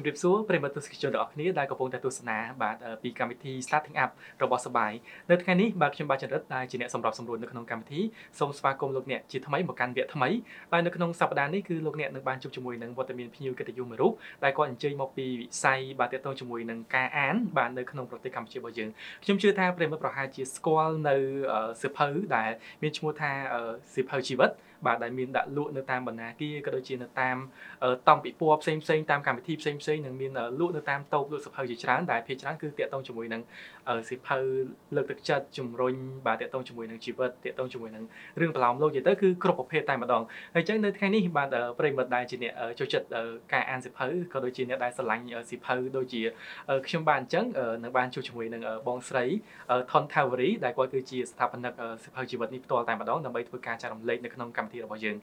ជំរាបសួរប្រិយមិត្តទស្សនិកជនទាំងអស់គ្នាដែលកំពុងតែទស្សនាបាទពីកម្មវិធី Starting Up របស់សបាយនៅថ្ងៃនេះបាទខ្ញុំបាទចន្ទរិទ្ធដែលជាអ្នកសម្របសម្រួលនៅក្នុងកម្មវិធីសូមស្វាគមន៍លោកអ្នកជាថ្មីមកកាន់វគ្គថ្មីបាទនៅក្នុងសប្តាហ៍នេះគឺលោកអ្នកនឹងបានជួបជាមួយនឹងវត្តមានភ្ញៀវកិត្តិយសមួយរូបដែលគាត់អញ្ជើញមកពីវិស័យបាទទាក់ទងជាមួយនឹងការអានបាទនៅក្នុងប្រទេសកម្ពុជារបស់យើងខ្ញុំជឿថាប្រិយមិត្តប្រហែលជាស្គាល់នៅសិភៅដែលមានឈ្មោះថាសិភៅជីវិត បាទដែលមានដាក់លក់នៅតាមបណ្ណាគារក៏ដូចជានៅតាមតំពិព័រផ្សេងផ្សេងតាមកម្មវិធីផ្សេងផ្សេងនឹងមានលក់នៅតាមតូបលក់សភៅជាច្រើនដែលភាគច្រើនគឺតាក់ទងជាមួយនឹងសិភៅលើកទឹកចិត្តជំរុញបាទតាក់ទងជាមួយនឹងជីវិតតាក់ទងជាមួយនឹងរឿងប្រឡោមលោកនិយាយទៅគឺគ្រប់ប្រភេទតែម្ដងហើយអញ្ចឹងនៅថ្ងៃនេះបាទប្រិមិត្តដែលជាអ្នកចូលចិត្តការអានសិភៅក៏ដូចជាអ្នកដែលស្រឡាញ់សិភៅដូចជាខ្ញុំបាទអញ្ចឹងនឹងបានជួបជាមួយនឹងបងស្រីថនថាវរីដែលគាត់គឺជាស្ថាបនិកសិភៅជីវិតនេះផ្ទាល់តែម្ដងដើម្បីធ្វើការចែករំលែកនៅក្នុងកម្មវិធីរបស់យើង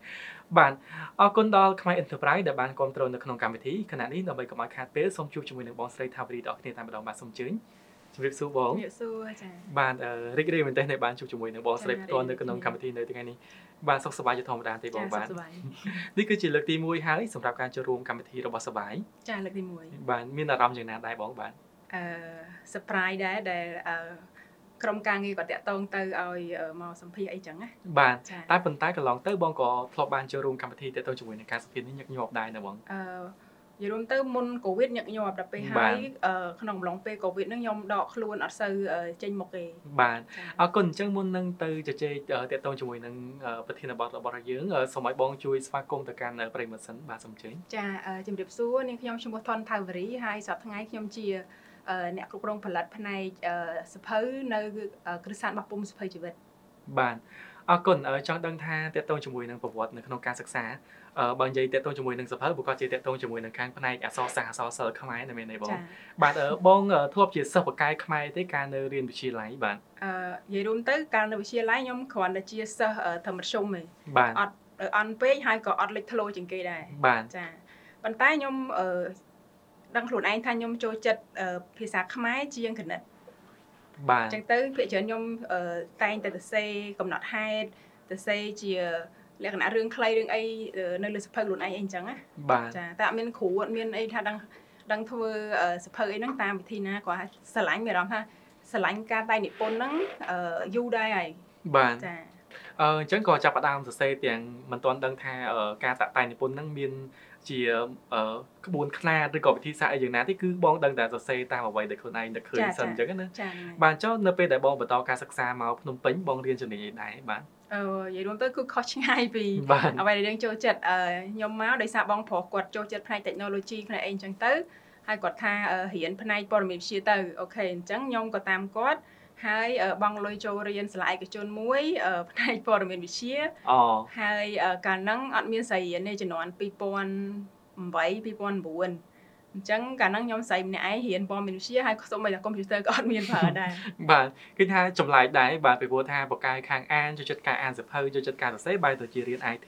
បាទអរគុណដល់ខ្មែរ Enterprise ដែលបានគ្រប់គ្រងនៅក្នុងកម្មវិធីខណៈនេះដើម្បីកុំឲ្យខាតពេលសូមជួបជាមួយនឹងបងស្រីថាវរីទាំងអស់គ្នាតែម្ដងបាទសូមអញ្ជើញជំរាបសួរបងជំរាបសួរចា៎បាទរីករាយមែនទែនដែលបានជួបជាមួយនឹងបងស្រីផ្ទាល់នៅក្នុងកម្មវិធីនៅថ្ងៃនេះបាទសុខសប្បាយជាធម្មតាទេបងបាទនេះគឺជាលើកទី1ហើយសម្រាប់ការចូលរួមកម្មវិធីរបស់សបាយចាលើកទី1បាទមានអារម្មណ៍យ៉ាងណាដែរបងបាទអឺ surprise ដែរដែលអឺ ក្រុមការងារក៏តាក់ទងទៅឲ្យមកសម្ភាសអីចឹងណាបាទតែប៉ុន្តែកន្លងទៅបងក៏ធ្លាប់បានចូលរួមកម្មវិធីតាក់ទងជាមួយនឹងការសម្ភាសនេះញឹកញាប់ដែរណាបងអឺនិយាយរួមទៅមុនកូវីដញឹកញាប់ដល់ពេលហើយក្នុងអំឡុងពេលកូវីដហ្នឹងខ្ញុំដកខ្លួនអត់សូវចេញមុខទេបាទអរគុណអញ្ចឹងមុននឹងទៅជជែកតាក់ទងជាមួយនឹងប្រធានបទរបស់យើងសូមឲ្យបងជួយស្វាគមន៍ទៅកាន់ប្រិមត្តសិនបាទសូមអញ្ជើញចាជំរាបសួរនាងខ្ញុំឈ្មោះថនថាវរីហើយសប្តាហ៍ថ្ងៃខ្ញុំជា អ្នកគ្រប់គ្រងផលិតផ្នែកសភៅនៅគ្រឹះសាស្ត្របោះពុំសភៅជីវិតបាទអរគុណចង់ដឹងថាតេតតងជាមួយនឹងប្រវត្តិនៅក្នុងការសិក្សាបើនិយាយតេតតងជាមួយនឹងសភៅប្រកបជាតេតតងជាមួយនឹងខាងផ្នែកអក្សរសាស្ត្រអក្សរសិល្ប៍ខ្មែរណាមែនទេបងបាទបងធ្លាប់ជាសិស្សបកាយខ្មែរទេកាលនៅរៀនវិទ្យាល័យបាទអឺនិយាយរួមទៅកាលនៅវិទ្យាល័យខ្ញុំគ្រាន់តែជាសិស្សធម្មជំទេបាទអត់អន់ពេកហើយក៏អត់លេចធ្លោជាងគេដែរបាទចាប៉ុន្តែខ្ញុំអឺ ដឹងខ្លួនឯងថាខ្ញុំចូលចិត្តភាសាខ្មែរជាងគណិតបាទអញ្ចឹងទៅភាគច្រើនខ្ញុំតែងតែទៅសេកំណត់ហេតុទៅសេជាលក្ខណៈរឿងខ្លីរឿងអីនៅលើសភៅខ្លួនឯងអីអញ្ចឹងណាបាទចាតែអត់មានគ្រូអត់មានអីថាដឹងដឹងធ្វើសភៅអីហ្នឹងតាមវិធីណាគាត់ស្រឡាញ់មានអារម្មណ៍ថាស្រឡាញ់ការតែងនិពន្ធហ្នឹងយូរដែរហើយបាទចាអឺអញ្ចឹងក៏ចាប់ផ្ដើមសរសេរទាំងមិនទាន់ដឹងថាការតាក់តែងនិពន្ធហ្នឹងមាន ជាក្បួនខ្នាតឬក៏វិធីសាស្ត្រអីយ៉ាងណាទេគឺបងដឹងតែសរសេរតាមអ្វីដែលខ្លួនឯងនឹកឃើញសិនអញ្ចឹងណាបាទចុះនៅពេលដែលបងបន្តការសិក្សាមកភ្នំពេញបងរៀនជំនាញអីដែរបាទអឺនិយាយរួមទៅគឺខុសឆ្ងាយពីអ្វីដែលយើងចូលចិត្តអឺខ្ញុំមកដោយសារបងប្រុសគាត់ចូលចិត្តផ្នែក technology ផ្នែកអីអញ្ចឹងទៅហើយគាត់ថារៀនផ្នែកព័ត៌មានវិទ្យាទៅអូខេអញ្ចឹងខ្ញុំក៏តាមគាត់ ហើយបងលុយចូលរៀនសាលាឯកជនមួយផ្នែកព័ត៌មានវិទ្យាអូហើយកាលហ្នឹងអត់មានស្រីរៀនទេជំនាន់2008 2009អញ្ចឹងកាលហ្នឹងខ្ញុំស្រីម្នាក់ឯងរៀនព័ត៌មានវិទ្យាហើយសូម្បីតែកុំព្យូទ័រក៏អត់មានប្រើដែរបាទគឺថាចម្លែកដែរបាទពីព្រោះថាបកាយខាងអានចូលចិត្តការអានសភៅចូលចិត្តការសរសេរបែរទៅជារៀន IT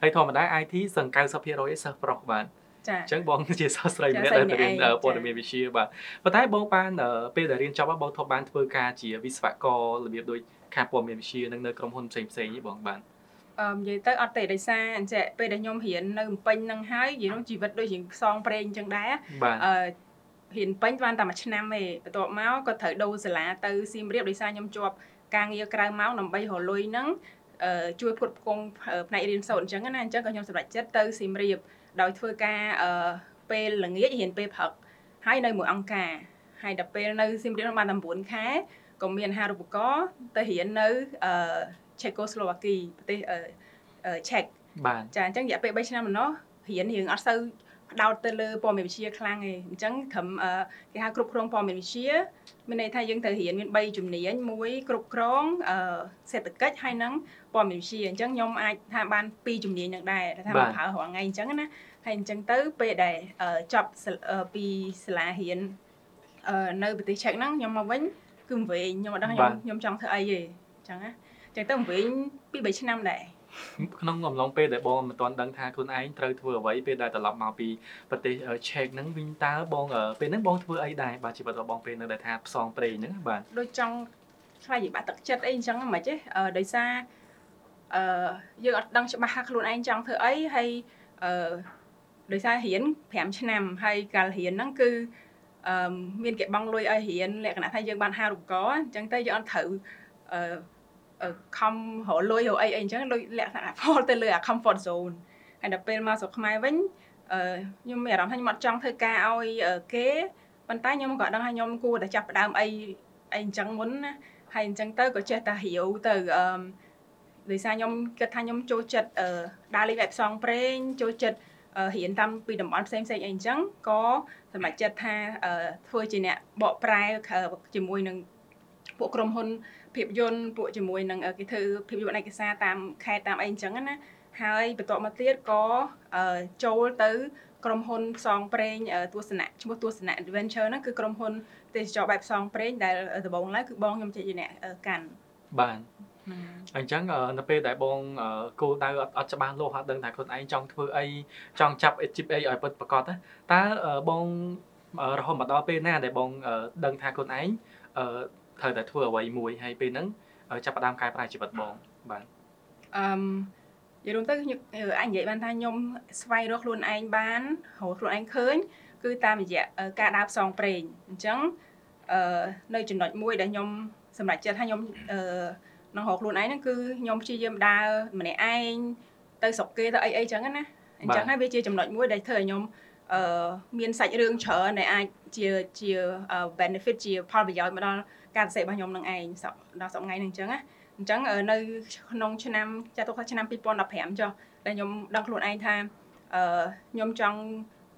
ហើយធម្មតា IT សឹង90%សិស្សប្រុសបាទចា អញ្ចឹងបងជាសិស្សស្រីម្នាក់ដែលរៀនព័ត៌មានវិទ្យាបាទប៉ុន្តែបងបានពេលដែលរៀនចប់បងធ្លាប់បានធ្វើការជាវិស្វកររបៀបដូចខាងព័ត៌មានវិទ្យានឹងនៅក្រុមហ៊ុនផ្សេងផ្សេងបងបាទអឺនិយាយទៅអត់ទេដោយសារអញ្ចឹងពេលដែលខ្ញុំរៀននៅពេញនឹងហើយនិយាយនោះជីវិតដូចជាផ្សងព្រេងអញ្ចឹងដែរអឺរៀនពេញបានតែមួយឆ្នាំទេបន្ទាប់មកក៏ត្រូវដូរសាលាទៅសៀមរាបដោយសារខ្ញុំជាប់ការងារក្រៅម៉ោងដើម្បីរលុយហ្នឹង ជួយផ្គត់ផ្គង់ផ្នែករៀនសូត្រអញ្ចឹងណាអញ្ចឹងក៏ខ្ញុំសម្រេចចិត្តទៅសៀមរាបដោយធ្វើការពេលល្ងាចរៀនពេលព្រឹកហើយនៅមួយអង្គការហើយដល់ពេលនៅសៀមរាបបានតែ9ខែក៏មានអាហារូបករណ៍ទៅរៀននៅឆេកូស្លូវ៉ាគីប្រទេសឆេកបាទចាអញ្ចឹងរយៈពេល3ឆ្នាំម្ដងរៀនរៀងអត់សូវ ផ្ដោតទៅលើព័ត៌មានវិទ្យាខ្លាំងទេអញ្ចឹងត្រឹមគេហៅគ្រប់គ្រងព័ត៌មានវិទ្យាមានន័យថាយើងត្រូវរៀនមាន3ជំនាញមួយគ្រប់គ្រងសេដ្ឋកិច្ចហើយនិងព័ត៌មានវិទ្យាអញ្ចឹងខ្ញុំអាចថាបាន2ជំនាញនឹងដែរថាមកប្រើរាល់ថ្ងៃអញ្ចឹងណាហើយអញ្ចឹងទៅពេលដែលចប់ពីសាលារៀននៅប្រទេសឆែកហ្នឹងខ្ញុំមកវិញគឺវិញខ្ញុំអត់ដឹងខ្ញុំខ្ញុំចង់ធ្វើអីទេអញ្ចឹងណាអញ្ចឹងទៅវិញពី3ឆ្នាំដែរ ក្នុងអំឡុងពេលដែលបងមិនទាន់ដឹងថាខ្លួនឯងត្រូវធ្វើអ្វីពេលដែលត្រឡប់មកពីប្រទេសឆេកហ្នឹងវិញតើបងពេលហ្នឹងបងធ្វើអីដែរបាទជីវិតរបស់បងពេលហ្នឹងដែលថាផ្សងព្រេងហ្នឹងបាទដូចចង់ខ្លាចបាក់ទឹកចិត្តអីអញ្ចឹងមិនទេដោយសារអឺយើងអត់ដឹងច្បាស់ថាខ្លួនឯងចង់ធ្វើអីហើយអឺដោយសាររៀន5ឆ្នាំហើយកាលរៀនហ្នឹងគឺអឺមានគេបង់លុយឲ្យរៀនលក្ខណៈថាយើងបានហារូបករណ៍អញ្ចឹងទៅយើងអត់ត្រូវអឺអឺ ខំរកលុយរកអីអីអញ្ចឹងលុយលក្ខណៈផលទៅលើអា comfort zone ហើយដល់ពេលមកស្រុកខ្មែរវិញអឺខ្ញុំមានអារម្មណ៍ថាខ្ញុំអត់ចង់ធ្វើការឲ្យគេប៉ុន្តែខ្ញុំក៏ដឹងថាខ្ញុំគួរតែចាប់ផ្ដើមអីអីអញ្ចឹងមុនណាហើយអញ្ចឹងទៅក៏ចេះតែរាវទៅអឺដោយសារខ្ញុំគិតថាខ្ញុំចូលចិត្តអឺដើរលេងបែបផ្សងព្រេងចូលចិត្តរៀនតាមពីតំបន់ផ្សេងផ្សេងអីអញ្ចឹងក៏សម្រេចចិត្តថាធ្វើជាអ្នកបកប្រែជាមួយនឹងពួកក្រុមហ៊ុន ភាពយន្តពួកជាមួយនឹងគេធ្វើភាពយន្តឯកសារតាមខេត្តតាមអីអញ្ចឹងណាហើយបន្ទាប់មកទៀតក៏ចូលទៅក្រុមហ៊ុនផ្សងព្រេងទស្សនៈឈ្មោះទស្សនៈ Adventure ហ្នឹងគឺក្រុមហ៊ុនទេសចរបែបផ្សងព្រេងដែលដំបូងឡើយគឺបងខ្ញុំជាអ្នកកាន់បាទអញ្ចឹងនៅពេលដែលបងគោលដៅអត់ច្បាស់លាស់អត់ដឹងថាខ្លួនឯងចង់ធ្វើអីចង់ចាប់ achieve អីឲ្យពិតប្រាកដតើបងរហូតមកដល់ពេលណាដែលបងដឹងថាខ្លួនឯង ត្រូវតែធ្វើអ្វីមួយហើយពេលហ្នឹងចាប់ផ្ដើមកែប្រែជីវិតបងបាទអឺនិយាយរួមទៅខ្ញុំអាចនិយាយបានថាខ្ញុំស្វែងរកខ្លួនឯងបានរកខ្លួនឯងឃើញ គឺតាមរយៈការដើរផ្សងព្រេងអញ្ចឹងអឺនៅចំណុចមួយដែលខ្ញុំសម្រាប់ចិត្តថាខ្ញុំអឺនឹងរកខ្លួនឯងហ្នឹងគឺខ្ញុំព្យាយាមដើរម្នាក់ឯងទៅស្រុកគេទៅអីអីចឹងណាអញ្ចឹងហើយវាជាចំណុចមួយដែលធ្វើឲ្យខ្ញុំអឺមានសាច់រឿងច្រើនដែលអាចជាជា benefit ជាផលប្រយោជន៍មកដល់ ការសរសេររបស់ខ្ញុំនឹងឯងដល់សប្តាហ៍ថ្ងៃហ្នឹងអញ្ចឹងណាអញ្ចឹងនៅក្នុងឆ្នាំចាត់ទុកថាឆ្នាំ2015ចុះដែលខ្ញុំដឹងខ្លួនឯងថាអឺខ្ញុំចង់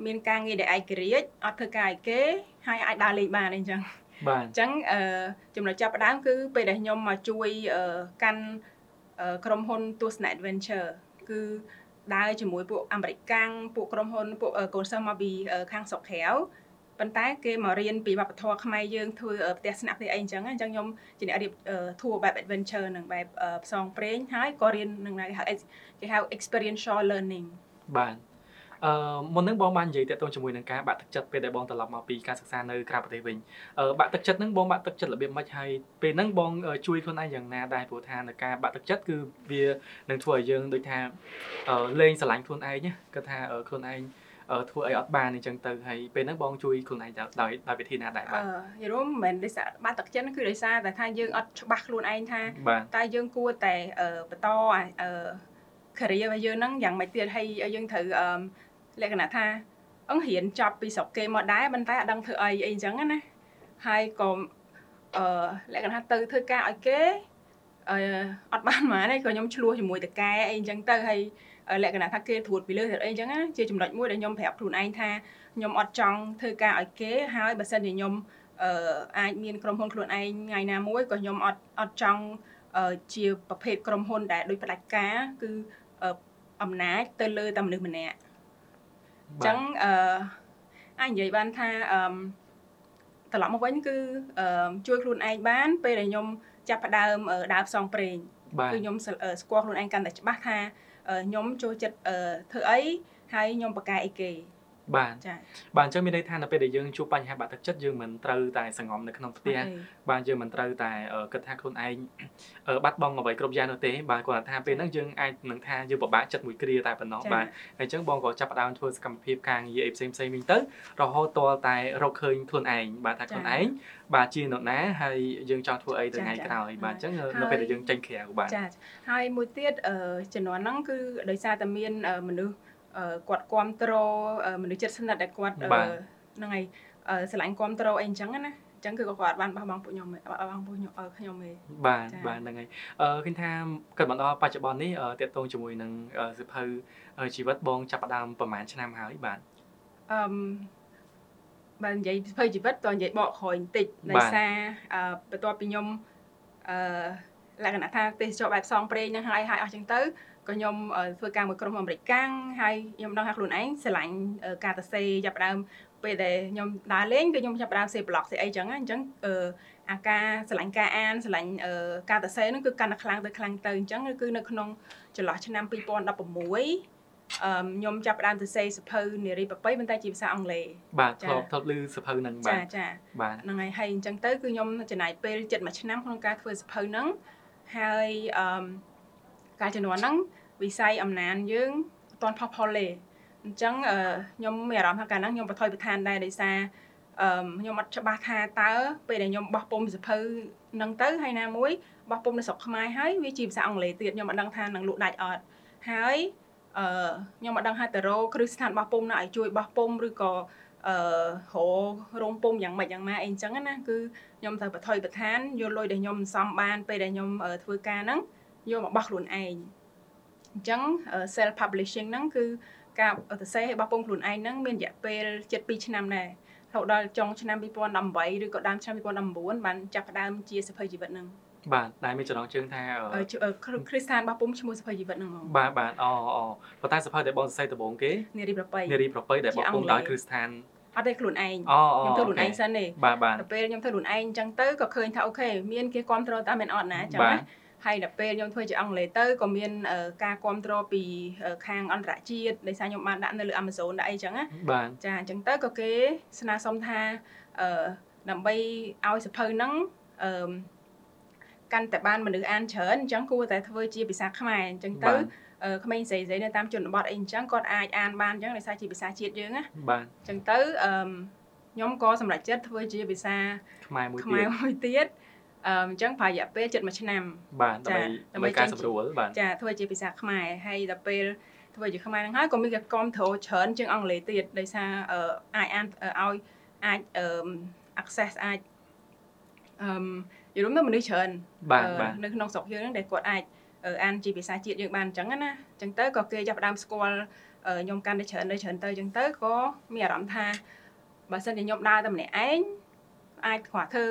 មានការងារដែលឯករាជ្យអត់ធ្វើការឲ្យគេហើយអាចដើរលេងបានអញ្ចឹងបាទអញ្ចឹងអឺចំណុចចាប់ផ្ដើមគឺពេលដែលខ្ញុំមកជួយកាន់ក្រុមហ៊ុនទស្សនៈ Adventure គឺដើរជាមួយពួកអាមេរិកកាំងពួកក្រុមហ៊ុនពួកកូនសិស្សមកពីខាងស្រុកក្រៅ ប៉ុន្តែគេមករៀនពីវប្បធម៌ខ្មែរយើងធ្វើផ្ទះស្នាក់ផ្ទះអីអញ្ចឹងអញ្ចឹងខ្ញុំជាអ្នករៀប tour បែប adventure នឹងបែបផ្សងព្រេងហើយក៏រៀននឹងគេហៅគេហៅ experiential learning បាទអឺមុននឹងបងបាននិយាយតាក់ទងជាមួយនឹងការបាក់ទឹកចិត្តពេលដែលបងត្រឡប់មកពីការសិក្សានៅក្រៅប្រទេសវិញអឺបាក់ទឹកចិត្តហ្នឹងបងបាក់ទឹកចិត្តរបៀបម៉េចហើយពេលហ្នឹងបងជួយខ្លួនឯងយ៉ាងណាដែរព្រោះថានៅការបាក់ទឹកចិត្តគឺវានឹងធ្វើឲ្យយើងដូចថាលេងស្រឡាញ់ខ្លួនឯងគាត់ថាខ្លួនឯង ធ្វើអីអត់បានអញ្ចឹងទៅហើយពេលហ្នឹងបងជួយខ្លួនឯងដោយដោយវិធីណាដែរបាទអឺយល់មិនមែនដោយសារបាត់ទឹកចិត្តគឺដោយសារតែថាយើងអត់ច្បាស់ខ្លួនឯងថាតើយើងគួរតែបន្តអឺ career របស់យើងហ្នឹងយ៉ាងម៉េចទៀតហើយយើងត្រូវអឺលក្ខណៈថាអងរៀនចប់ពីស្រុកគេមកដែរប៉ុន្តែអត់ដឹងធ្វើអីអីអញ្ចឹងណាហើយក៏អឺលក្ខណៈទៅធ្វើការឲ្យគេអឺអត់បានមកទេក៏ខ្ញុំឆ្លោះជាមួយតកែអីអញ្ចឹងទៅហើយ លក្ខណៈថាគេត្រួតពីលើទៅអីអញ្ចឹងណាជាចំណុចមួយដែលខ្ញុំប្រាប់ខ្លួនឯងថាខ្ញុំអត់ចង់ធ្វើការឲ្យគេហើយបើសិនជាខ្ញុំអឺអាចមានក្រុមហ៊ុនខ្លួនឯងថ្ងៃណាមួយក៏ខ្ញុំអត់អត់ចង់ជាប្រភេទក្រុមហ៊ុនដែលដូចផ្ដាច់ការគឺអំណាចទៅលើតែមនុស្សម្នាក់អញ្ចឹងអឺអាចនិយាយបានថាអឺត្រឡប់មកវិញគឺជួយខ្លួនឯងបាន ពេលដែលខ្ញុំចាប់ផ្ដើមដើរផ្សងព្រេងគឺខ្ញុំស្គាល់ខ្លួនឯងកាន់តែច្បាស់ថា ខ្ញុំចូលចិត្តធ្វើអីហើយខ្ញុំបកកែអីគេ បាទចាបាទអញ្ចឹងមានន័យថានៅពេលដែលយើងជួបបញ្ហាបាក់ទឹកចិត្តយើងមិនត្រូវតែសង្ងំនៅក្នុងផ្ទះបាទយើងមិនត្រូវតែគិតថាខ្លួនឯងបាត់បង់អ្វីគ្រប់យ៉ាងនោះទេបាទគាត់ថាពេលហ្នឹងយើងអាចនឹងថាយើងពិបាកចិត្តមួយគ្រាតែប៉ុណ្ណោះបាទហើយអញ្ចឹងបងក៏ចាប់ផ្ដើមធ្វើសកម្មភាពការងារអីផ្សេងផ្សេងវិញទៅរហូតតលតែរកឃើញខ្លួនឯងបាទថាខ្លួនឯងបាទជានរណាហើយយើងចង់ធ្វើអីទៅថ្ងៃក្រោយបាទអញ្ចឹងនៅពេលដែលយើងចេញក្រៅបាទចាហើយមួយទៀតជំនាន់ហ្នឹងគឺដោយសារតែមានមនុស្ស គាត់គ្រប់គ្រងមនុស្សចិត្តស្និទ្ធដែលគាត់ហ្នឹងហើយស្រឡាញ់គ្រប់គ្រងអីអញ្ចឹងណាអញ្ចឹងគឺក៏គាត់បានបោះបង់ពួកខ្ញុំបោះបង់ពួកខ្ញុំខ្ញុំឯងបាទបាទហ្នឹងហើយអឺឃើញថាគាត់មកដល់បច្ចុប្បន្ននេះតេតតងជាមួយនឹងសិភៅជីវិតបងចាប់ផ្ដើមប្រហែលឆ្នាំហើយបាទអឺបើនិយាយសិភៅជីវិតតើនិយាយបកក្រោយបន្តិចដោយសារអឺបន្ទាប់ពីខ្ញុំអឺលក្ខណៈថាទេសចរបែបផ្សងព្រេងហ្នឹងហើយហើយអស់ចឹងទៅ ក៏ខ្ញុំធ្វើការមួយក្រុមអាមេរិកកាំងហើយខ្ញុំដឹងថាខ្លួនឯងស្រឡាញ់ការទៅសេចាប់ដើមពេលដែលខ្ញុំដើរលេងគឺខ្ញុំចាប់ដើមសេ blog សេអីចឹងអញ្ចឹងអឺអាការស្រឡាញ់ការអានស្រឡាញ់ការទៅសេហ្នឹងគឺកាន់តែខ្លាំងទៅខ្លាំងទៅអញ្ចឹងគឺនៅក្នុងចន្លោះឆ្នាំ2016អឺខ្ញុំចាប់ផ្ដើមទៅសេសភៅនារីប្របីប៉ុន្តែជាភាសាអង់គ្លេសបាទធ្លាប់ធ្លាប់ឮសភៅហ្នឹងបាទចាចាបាទហ្នឹងហើយហើយអញ្ចឹងទៅគឺខ្ញុំចំណាយពេល7មួយឆ្នាំក្នុងការធ្វើសភៅហ្នឹងហើយអឺ ការជំនាន់ហ្នឹងវិស័យអំណានយើងអត់ទាន់ផុសផុលទេអអញ្ចឹងអឺខ្ញុំមានអារម្មណ៍ថាកាលហ្នឹងខ្ញុំបថុយបន្ថានដែរដោយសារអឺខ្ញុំអត់ច្បាស់ថាតើពេលដែលខ្ញុំបោះពុំសភៅហ្នឹងទៅហើយណាមួយបោះពុំនៅស្រុកខ្មែរហើយវាជាភាសាអង់គ្លេសទៀតខ្ញុំអត់ដឹងថានឹងលក់ដាច់អត់ហើយអឺខ្ញុំអត់ដឹងថាទៅរកគ្រឹះស្ថានបោះពុំណាឲ្យជួយបោះពុំឬក៏អឺរករោងពុំយ៉ាងម៉េចយ៉ាងម៉ាអីអញ្ចឹងណាគឺខ្ញុំត្រូវបថុយបន្ថានយកលុយដែលខ្ញុំសន្សំបានពេលដែលខ្ញុំអឺធ្វើការហ្នឹង យកមកបោះខ្លួនឯងអញ្ចឹង self publishing ហ្នឹងគឺការសរសេរឲ្យបោះពុំខ្លួនឯងហ្នឹងមានរយៈពេល7-2ឆ្នាំដែររហូតដល់ចុងឆ្នាំ2018ឬក៏ដើមឆ្នាំ2019បានចាប់ផ្ដើមជាសភៅជីវិតហ្នឹងបាទដែលមានចំណងជើងថាអឺអឺអឺគ្គ្រីស្តានបោះពុំឈ្មោះសភៅជីវិតហ្នឹងហ្មងបាទបាទអូអូប៉ុន្តែសភៅដែលបងសរសេរដំបូងគេនារីប្របីនារីប្រពៃដែលបោះពុំដោយគ្រឹះស្ថានអត់ទេខ្លួនឯងអូអូខ្ញុំធ្វើខ្លួនឯងសិនទេបាទបាទដល់ពេលខ្ញុំធ្វើខ្លួនឯងអញ្ចឹងទៅក៏ឃើញថាអូខេមានគេគ្រប់គ្រងតាមមិនអត់ណាអញ្ចឹងបាទណា ហើយដល់ពេលខ្ញុំធ្វើជាអង់គ្លេសទៅក៏មានអឺការគ្រប់គ្រងពីអឺខាងអន្តរជាតិដោយសារខ្ញុំបានដាក់នៅលើ Amazon ដាក់អីចឹងណាបាទចាអញ្ចឹងទៅក៏គេស្នើសុំថាអឺដើម្បីឲ្យសភៅហ្នឹងអឺកាន់តែបានមនុស្សអានច្រើនអញ្ចឹងគួរតែធ្វើជាភាសាខ្មែរអញ្ចឹងទៅបាទអឺក្មេងស្រីៗនៅតាមជនបទអីអញ្ចឹងគាត់អាចអានបានអញ្ចឹងដោយសារជាភាសាជាតិយើងណាបាទអញ្ចឹងទៅអឺខ្ញុំក៏សម្រេចចិត្តធ្វើជាភាសាខ្មែរមួយខ្មែរទៀតមួយទៀត អឺអញ្ចឹងប្រហែលរយៈពេល7មួយឆ្នាំ បាទចាដើម្បីដើម្បីដើម្បីការចេញសម្រួលបាទចាធ្វើជាភាសាខ្មែរហើយដល់ពេលធ្វើជាខ្មែរហ្នឹងហើយក៏មានការគ្រប់គ្រងច្រើនជាងអង់គ្លេសទៀតដោយសារអឺអាចអានអឺឲ្យអាចអឺ access អាចអឺយល់ទៅមនុស្សច្រើនបាទអឺបាទនៅក្នុងស្រុកយើងហ្នឹងដែលគាត់អាចអឺអានជាភាសាជាតិយើងបានអញ្ចឹងណាអញ្ចឹងទៅក៏គេចាប់ផ្ដើមស្គាល់អឺខ្ញុំកាន់តែច្រើនទៅច្រើនទៅអញ្ចឹងទៅក៏មានអារម្មណ៍ថាបើសិនជាខ្ញុំដើរតែម្នាក់ឯងអាចគ្រាន់ធ្វើ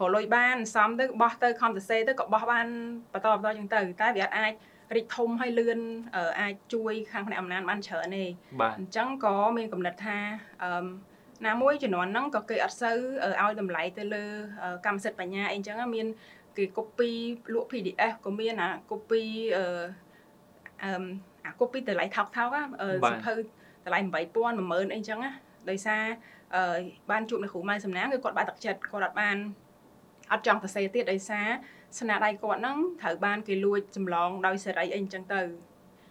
រលុយបានសំទៅបោះទៅខំសរសេរទៅក៏បោះបានបន្តបន្តអញ្ចឹងទៅតែវាអត់អាចរីកធំហើយលឿនអឺអាចជួយខាងផ្នែកអំណាចបានច្រើនទេបាទអញ្ចឹងក៏មានកំណត់ថាអឺណាមួយជំនាន់ហ្នឹងក៏គេអត់សូវអឺឲ្យតម្លៃទៅលើអឺកម្មសិទ្ធិបញ្ញាអីអញ្ចឹងណាមានគេ copy លក់ PDF ក៏មានអា copy អឺអឺអា copy តម្លៃថោកថោកណាអឺបាទសភៅតម្លៃ8000 10000អីអញ្ចឹងណាដោយសារអឺបានជួបនៅគ្រូម៉ែសំណាងគឺគាត់បាក់ទឹកចិត្តគាត់អត់បាន អត់ចង់សរសេរទៀតដោយសារស្នាដៃគាត់ហ្នឹងត្រូវបានគេលួចចម្លងដោយសេរីអីអញ្ចឹងទៅ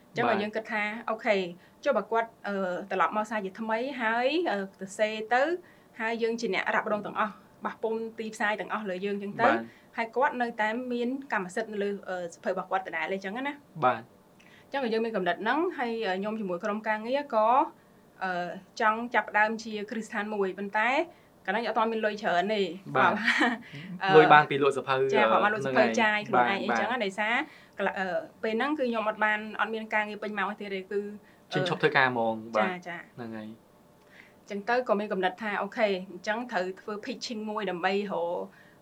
អញ្ចឹងបាទឲ្យយើងគិតថាអូខេចុះបើគាត់អឺត្រឡប់មកសារជាថ្មីហើយអឺទៅសេទៅ ហើយយើងជាអ្នករ៉ាប់រងទាំងអស់បោះពុំទីផ្សាយទាំងអស់លើយើងអញ្ចឹងទៅបាទហើយគាត់នៅតែមានកម្មសិទ្ធិនៅលើអឺសភៅរបស់គាត់ដដែលអញ្ចឹងណាបាទអញ្ចឹងយើងមានកំណត់ហ្នឹងហើយអឺខ្ញុំជាមួយក្រុមការងារក៏អឺចង់ចាប់ផ្ដើមជាគ្រឹះស្ថានមួយប៉ុន្តែ កាលនោះខ្ញុំអត់ទាន់មានលុយច្រើនទេបាទគាត់អឺលុយបានពីលក់សភៅចាគាត់បានលុយសភៅចាយខ្លួនឯងអីបាទចឹងណាដោយសារកន្លះអឺពេលហ្នឹងគឺខ្ញុំអត់បានអត់មានការងារពេញម៉ោងទេទេគឺជិះឈប់ធ្វើការហ្មងបាចាទចាហ្នឹងហើយអញ្ចឹងទៅក៏មានកំណត់ថាអូខេអញ្ចឹងត្រូវធ្វើ pitching មួយដើម្បីរក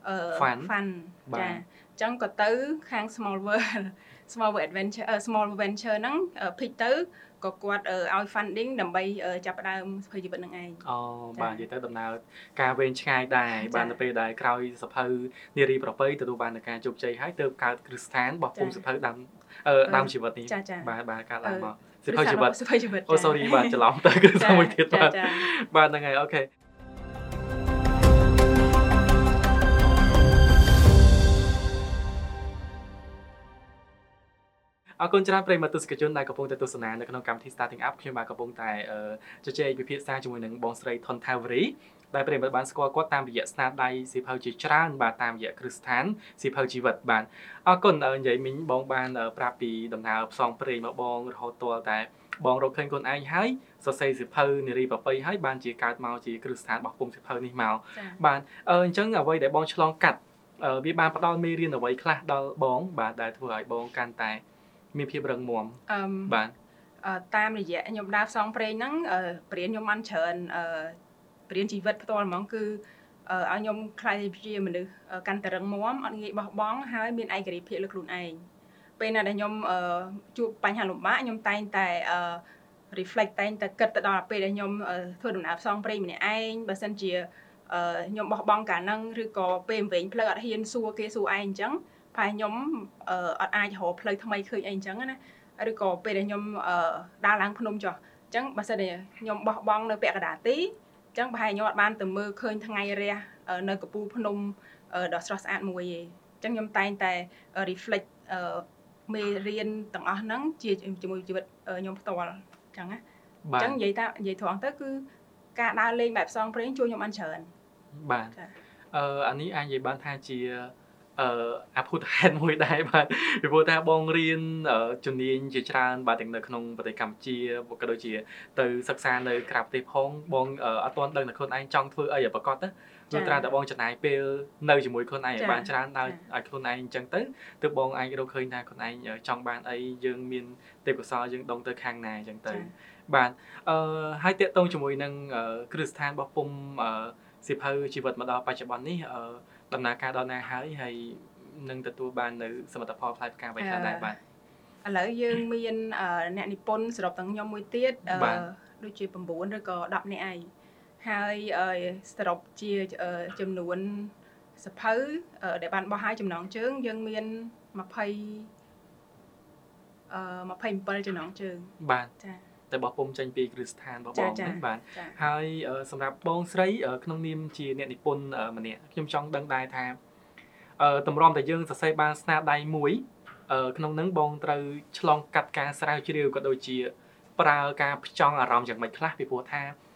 អឺ Fund fund បាទចាអញ្ចឹងក៏ទៅខាង small world small world adventure អឺ small venture ហ្នឹងអឺ pitch ទៅក៏គាត់អឺឲ្យ funding ដើម្បីអឺចាប់ផ្ដើមសភៅជីវិតហ្នឹងឯងអូចាបាទនិយាយទៅដំណើរការវែងឆ្ងាយដែរចាបានទៅពេលដែលក្រោយសភៅនារីប្រពៃទទួលបាននូវការជោគជ័យហើយទើបកើតគ្រឹះស្ថានបោះពុំចាសភៅដើមអឺអឺដើមជីវិតនេះចាចាបាទបាទកើតឡើងអឺមកសភៅជីវិតសភៅជីវិតអូ sorry បាទច្រឡំទៅគ្រឹះស្ថានមួយទៀតចាបាទចាបាទហ្នឹងហើយអូខេ អរគុណច្រើនប្រិយមិត្តទស្សនិកជនដែលកំពុងតែទស្សនានៅក្នុងកម្មវិធី Starting Up ខ្ញុំបាទកំពុងតែអឺជជែកពិភាក្សាជាមួយនឹងបងស្រីថនថាវរីដែលប្រិយមិត្តបានស្គាល់គាត់តាមរយៈស្នាដៃសៀវភៅជាច្រើនបាទតាមរយៈគ្រឹះស្ថានសៀវភៅជីវិតបាទអរគុណអឺនិយាយមិញបងបានអឺប្រាប់ពីដំណើរផ្សងព្រេងមកបងរហូតទាល់តែបងរកឃើញខ្លួនឯងហើយសរសេរសៀវភៅនារីប្រពៃហើយបានជាកើតមកជាគ្រឹះស្ថានរបស់ពុំសៀវភៅនេះមកចាបាទអឺអញ្ចឹងអ្វីដែលបងឆ្លងកាត់អឺវាបានផ្ដល់មេរៀនអ្វីខ្លះដល់បង បាទដែលធ្វើឲ្យបងកាន់តែ មានភាពរឹងមាំអឺបាទអឺតាមរយៈខ្ញុំដើរផ្សងព្រេងហ្នឹងអឺបរៀនខ្ញុំបានច្រើនអឺបរៀនជីវិតផ្ទាល់ហ្មងគឺអឺឲ្យខ្ញុំខ្លាចជាមនុស្សអឺកាន់តែរឹងមាំអត់ងាយបោះបង់ហើយមានឯករាជ្យភាពលើខ្លួនឯងពេលណាដែលខ្ញុំអឺជួបបញ្ហាលំបាកខ្ញុំតែងតែអឺ reflect តែងតែគិតទៅដល់ពេលដែលខ្ញុំអឺធ្វើដំណើរផ្សងព្រេងម្នាក់ឯងបើសិនជាអឺខ្ញុំបោះបង់កាលហ្នឹងឬក៏ពេលវែងផ្លូវអត់ហ៊ានសួរគេសួរឯងអញ្ចឹង ប្រហែលខ្ញុំអឺអត់អាចរកផ្លូវថ្មីឃើញអីអញ្ចឹងណាឬក៏ពេលដែលខ្ញុំអឺដើរឡើងភ្នំចុះអញ្ចឹងបើសិនជាខ្ញុំបោះបង់នៅពាក់កណ្ដាលទីអញ្ចឹងប្រហែលខ្ញុំអត់បានទៅមើលឃើញថ្ងៃរះអឺនៅកំពូលភ្នំអឺដ៏ស្រស់ស្អាតមួយទេអញ្ចឹងខ្ញុំតែងតែ reflect អឺមេរៀនទាំងអស់ហ្នឹងជាជាមួយជីវិតអឺខ្ញុំផ្ទាល់អញ្ចឹងណាបាអញ្ទចឹងនិយាយថានិយាយត្រង់ទៅគឺការដើរលេងបែបផ្សងព្រេងជួយខ្ញុំបានច្រើនបាទចាអឺអានេះអាចនិយាយបានថាជា អឺអភូតហេតុមួយដែរបាទពីព្រោះថាបងរៀនអឺជំនាញជាច្រើនបាទទាំងនៅក្នុងប្រទេសកម្ពុជាក៏ដូចជាទៅសិក្សានៅក្រៅប្រទេសផងបងអឺអត់ទាន់ដឹងថាខ្លួនឯងចង់ធ្វើអីឲ្យប្រកបទៅលុះត្រាតែបងចំណាយពេលនៅជាមួយខ្លួនឯងឲ្យបានច្រើនដល់ឲ្យខ្លួនឯងអញ្ចឹងទៅទើបបងអាចរកឃើញថាខ្លួនឯងចង់បានអីយើងមានទេពកោសល្យយើងដឹងទៅខាងណាអញ្ចឹងទៅបាទអឺហើយតកតងជាមួយនឹងអឺគ្រឹះស្ថានរបស់ពុំអឺសិភៅជីវិតមកដល់បច្ចុប្បន្ននេះអឺ ដំណើរការដល់ណាហើយហើយនឹងទទួលបាននៅសមិទ្ធផលផ្លែផ្កាអ្វីខ្លះដែរបាទឥឡូវយើងមានអឺអ្នកនិពន្ធសរុបទាំងខ្ញុំមួយទៀតអឺបាទដូចជា9ឬក៏10នាក់ឯងហើយអឺសរុបជាអឺចំនួនសភៅអឺដែលបានបោះឲ្យចំណងជើងយើងមាន20អឺ27ចំណងជើងបាទចា តែបោះពុំចេញពីគ្រឹះស្ថានរបស់បងចា៎ហ្នឹងបាទចាហើយអឺសម្រាប់បងស្រីអឺក្នុងនាមជាអ្នកនិពន្ធអឺម្នាក់ខ្ញុំចង់ដឹងដែរថាអឺតម្រាំតែយើងសរសេរបានស្នាដៃមួយអឺក្នុងហ្នឹងបងត្រូវឆ្លងកាត់ការស្រាវជ្រាវក៏ដូចជា ប្រើការផ្ចង់អារម្មណ៍យ៉ាងម៉េចខ្លះពីព្រោះថាអឺ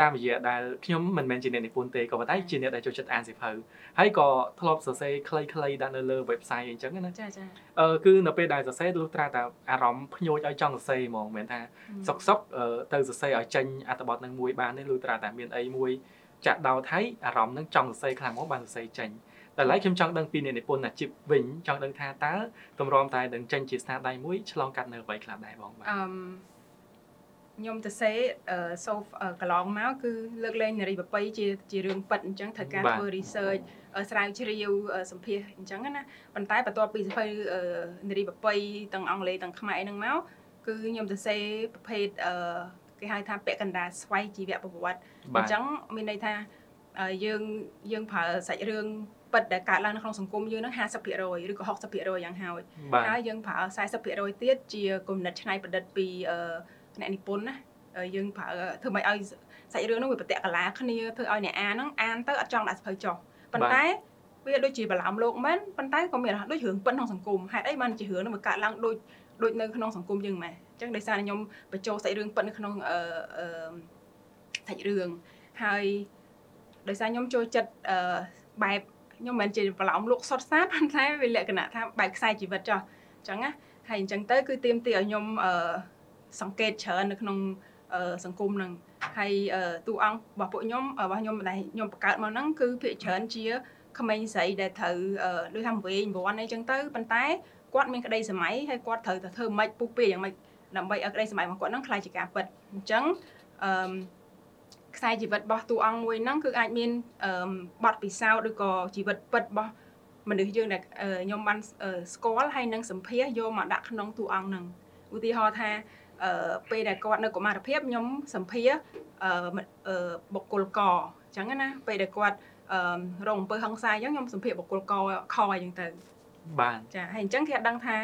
តាមរយៈដែលខ្ញុំមិនមែនជាអ្នកនិពន្ធទេក៏ប៉ុន្តែជាអ្នកដែលចូលចិត្តអានសៀវភៅហើយក៏ធ្លាប់សរសេរខ្លីៗដាក់នៅលើ website អីចឹងណាចាចាអឺគឺនៅពេលដែលសរសេរលុះត្រាតែអារម្មណ៍ភ្ញួចឲ្យចង់សរសេរហ្មងមិនមែនថាសុកសុកអឺទៅសរសេរឲ្យចេញអត្ថបទនឹងមួយបានទេលុះត្រាតែមានអីមួយចាក់ដោតហើយអារម្មណ៍នឹងចង់សរសេរខ្លាំងមកបានសរសេរចេញតែឡើយខ្ញុំចង់ដឹងពីអ្នកនិពន្ធអាជីពវិញចង់ដឹងថាតើតម្រាំតែនឹងចេញជាស្នាដៃមួយឆ្លងកាត់នៅអ្វីខ្លះដែរបងបាទអឺម ខ្ញុំទៅសេអឺសូហ្វអឺកន្លងមកគឺលើកលែងនារីបបៃជាជារឿងពិតអញ្ចឹងត្រូវការបាទធ្វើ research អឺស្រាវជ្រាវអឺសម្ភាសអញ្ចឹងណាប៉ុន្តែបន្ទាប់ពីសភៅអឺនារីបបៃទាំងអង់គ្លេសទាំងខ្មែរហ្នឹងមកគឺខ្ញុំទៅសេប្រភេទអឺគេហៅថាពាក់កណ្ដាលស្វ័យជីវប្រវត្តិអបាទញ្ចឹងមានន័យថាអឺយើងយើងប្រើសាច់រឿងពិតដែលកើតឡើងនៅក្នុងសង្គមយើងហ្នឹង50%ឬក៏60%យ៉ាងហើយបាទហើយយើងប្រើ40%ទៀតជាគំនិតច្នៃប្រឌិតពីអឺ អ្នកនិពន្ធណាហើយយើងប្រើធ្វើម៉េចឲ្យសាច់រឿងហ្នឹងវាប្រតិកលាគ្នាធ្វើឲ្យអ្នកអានហ្នឹងអានទៅអត់ចង់ដាក់សភៅចុះប៉ុន្តែវាដូចជាបឡោមលោកមែនប៉ុន្តែក៏មានដូចរឿងពិតក្នុងសង្គមហេតុអីបានជារឿងហ្នឹងវាកើតឡើងដូចដូចនៅក្នុងសង្គមយើងម៉េះអញ្ចឹងដោយសារតែខ្ញុំបញ្ចូលសាច់រឿងពិតនៅក្នុងអឺអឺសាច់រឿងហើយដោយសារខ្ញុំចូលចិត្តអឺបែបខ្ញុំមិនមែនជាបឡោមលោកសុតសាតប៉ុន្តែវាលក្ខណៈថាបែបខ្សែជីវិតចុះអញ្ចឹងណាហើយអញ្ចឹងទៅគឺទៀមទីឲ្យខ្ញុំអឺ សង្កេតច្រើននៅក្នុងអឺសង្គមហ្នឹងហើយអឺតួអង្គរបស់ពួកខ្ញុំរបស់ខ្ញុំដែលខ្ញុំបង្កើតមកហ្នឹងគឺភាគច្រើនជាក្មេងស្រីដែលត្រូវអឺដូចថាវែងវ័នអីចឹងទៅប៉ុន្តែគាត់មានក្តីសម័យហើយគាត់ត្រូវតែធ្វើម៉េចពុះពីយ៉ាងម៉េចដើម្បីឲ្យក្តីសម័យរបស់គាត់ហ្នឹងខ្លាយជាការពិតអញ្ចឹងអឺខ្សែជីវិតរបស់តួអង្គមួយហ្នឹងគឺអាចមានអឺបទពិសោធន៍ឬក៏ជីវិតពិតរបស់មនុស្សយើងដែលអឺខ្ញុំបានអឺស្គាល់ហើយនឹងសម្ភាសយកមកដាក់ក្នុងតួអង្គហ្នឹងឧទាហរណ៍ថា អឺពេលដែលគាត់នៅកុមារភាពខ្ញុំសម្ភាសអឺមអឺបុគ្គលកអញ្ចឹងណាពេលដែលគាត់អឺរងអំពើហិង្សាអញ្ចឹងខ្ញុំសម្ភាសបុគ្គលកខអញ្ចឹងទៅបាទចាហើយអញ្ចឹងគេអត់ដឹងថា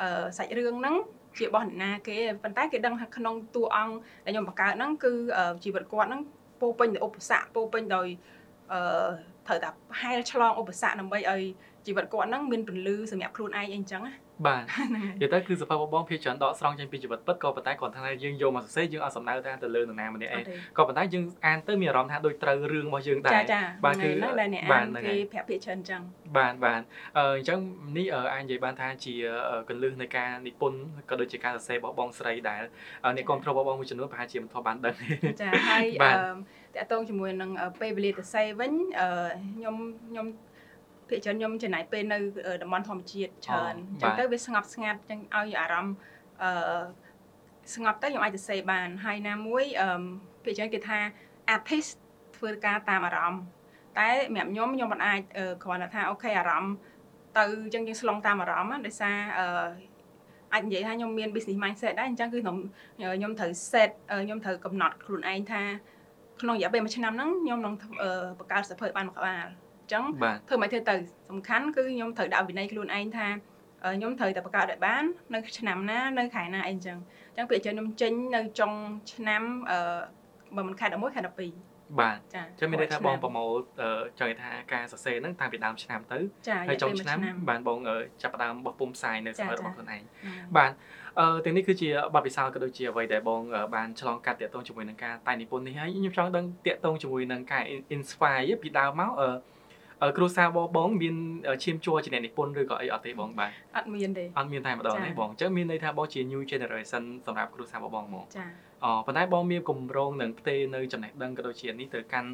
អឺសាច់រឿងហ្នឹងជារបស់អ្នកណាគេប៉ុន្តែគេដឹងថាក្នុងតួអង្គដែលខ្ញុំបង្កើតហ្នឹងគឺអឺជីវិតគាត់ហ្នឹងពោរពេញដោយឧបសគ្គពោរពេញដោយអឺត្រូវតែហែលឆ្លងឧបសគ្គដើម្បីឲ្យ ជីវិតគាត់ហ្នឹងមានពន្លឺសម្រាប់ខ្លួនឯងអីអញ្ចឹងណាបាទហ្នឹងហើយនិយាយទៅគឺសភៅរបស់បងភាគច្រើនដកស្រង់ចេញពីជីវិតពិតក៏ប៉ុន្តែគាត់ថាយើងយកមកសរសេរយើងអត់សំដៅថាទៅលើនរណាម្នាក់អឯងត់ទេក៏ប៉ុន្តែយើងអានទៅមានអារម្មណ៍ថាដូចត្រូវរឿងរបស់យើងដែរចាចាបាទហ្នឹងគឺហើយដែលអ្នកបាអាទនហ្នឹងគេហើយប្រាប់ភាគច្រើនអញ្ចឹងបាទបាទអឺអញ្ចឹងនេះអឺអាចនិយាយបានថាជាអឺកន្លឹះនៃការនិពន្ធក៏ដូចជាការសរសេររបស់បងស្រីដែលអឺអ្នកគ្រប់គ្រងរបស់បងមួយចំនួនប្រហែលជាមិនធ្លាប់បានដឹងចាហើយបាទអឺតកតងជាមួយនឹងអឺពេលវេលាទៅសេវិញអឺខ្ញុំខ្ញុំ ភាគច្រើនខ្ញុំចំណាយពេលនៅអឺតំបន់ធម្មជាតិច្រើនអញ្ចឹងទៅវាស្ងប់ស្ងាត់អញ្ចឹងឲ្យអារម្មណ៍អឺស្ងប់ទៅខ្ញុំអាចទៅសេបានហើយណាមួយអឺភាគច្រើនគេថា artist ធ្វើការតាមអារម្មណ៍តែសម្រាប់ខ្ញុំខ្ញុំមិនអាចអឺគ្រាន់តែថាអូខេអារម្មណ៍ទៅអញ្ចឹងយើងស្លងតាមអារម្មណ៍ណាដោយសារអឺអាចនិយាយថាខ្ញុំមាន business mindset ដែរអញ្ចឹងគឺខ្ញុំខ្ញុំត្រូវ set អឺខ្ញុំត្រូវកំណត់ខ្លួនឯងថាក្នុងរយៈពេលមួយឆ្នាំហ្នឹងខ្ញុំនឹងធ្វើអឺបង្កើតសភៅបានមួយក្បាលអញ្ចឹងបាទធ្វើមិនធ្វើទៅសំខាន់គឺខ្ញុំត្រូវដាក់វិន័យខ្លួនឯងថាអឺខ្ញុំត្រូវតែបង្កើតឲ្យបាននៅឆ្នាំណានៅខែណាអីអញ្ចឹងអញ្ចឹងពេលអញ្ចឹងខ្ញុំចេញនៅចុងឆ្នាំអឺបើមិនខែ11ខែ12បាទចាចឹងមានន័យថាបងប្រមមូលអឺចង់និយាយថាការសរសេរហ្នឹងតាំងពីដើមឆ្នាំទៅចាហើយចុងរយៈឆ្នាំពេលមួយបានបងអឺចាប់ផ្ដើមបោះពុម្ពផ្សាយនៅសចាភៅចារបស់ខ្លួនឯងហ្នឹងបាទអឺទាំងនេះគឺជាបទពិសោធន៍ក៏ដូចជាអ្វីដែលបងអឺបានឆ្លងកាត់តាក់ទងជាមួយនឹងការតែងនិពន្ធនេះហើយខ្ញុំចង់ដឹងតាក់ទងជាមួយនឹងការ inspire ពីដើមមកអឺអឺ គ្រូសាបងបងមានឈាមជួរជាអ្នកនិពន្ធឬក៏អីអត់ទេបងបាទអត់មានទេអត់មានតែម្ដងចា៎ទេបងអញ្ចឹងមានន័យថាបងជា new generation សម្រាប់គ្រូសាបងបងមកចាអូប៉ុន្តែបងមានគម្រោងនឹងផ្ទេរនៅចំណេះដឹងក៏ដូចជានេះទៅកាន់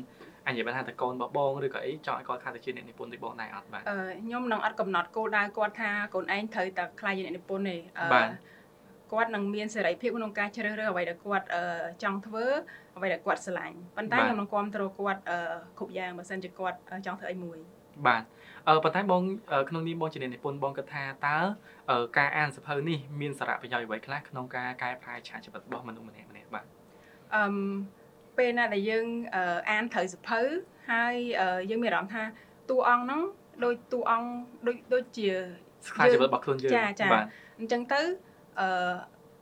អញ្ញបានថាតកូនរបស់បងឬក៏អីចង់ឲ្យគាត់ខ្លះទៅជាអ្នកនិពន្ធដូចបងដែរអត់បាទអឺខ្ញុំនឹងអត់កំណត់គោលដៅគាត់ថាកូនឯងត្រូវតែខ្លាចជាអ្នកនិពន្ធទេអឺបាទ គាត់នឹងមានសេរីភាពក្នុងការជ្រើសរើសអ្វីដែលគាត់អឺចង់ធ្វើអ្វីដែលគាត់ស្រឡាញ់ប៉ុន្តែបាទខ្ញុំនឹងគ្រប់គ្រងគាត់អឺគ្រប់យ៉ាងបើសិនជាគាត់អឺចង់ធ្វើអីមួយបាទអឺប៉ុន្តែបងអឺក្នុងនេះបងជាអ្នកនិពន្ធបងគិតថាតើអឺការអានសៀវភៅនេះមានសារៈប្រយោជន៍អ្វីខ្លះក្នុងការកែប្រែឆាកជីវិតរបស់មនុស្សម្នាក់ម្នាក់បាទអឺមពេលណាដែលយើងអឺអានត្រូវសភៅហើយអឺយើងមានអារម្មណ៍ថាតួអង្គហ្នឹងដូចតួអង្គដូចដូចជាខ្លាចជីវិតរបស់ខ្លួនយើងចាចាបាទអញ្ចឹងទៅ អឺ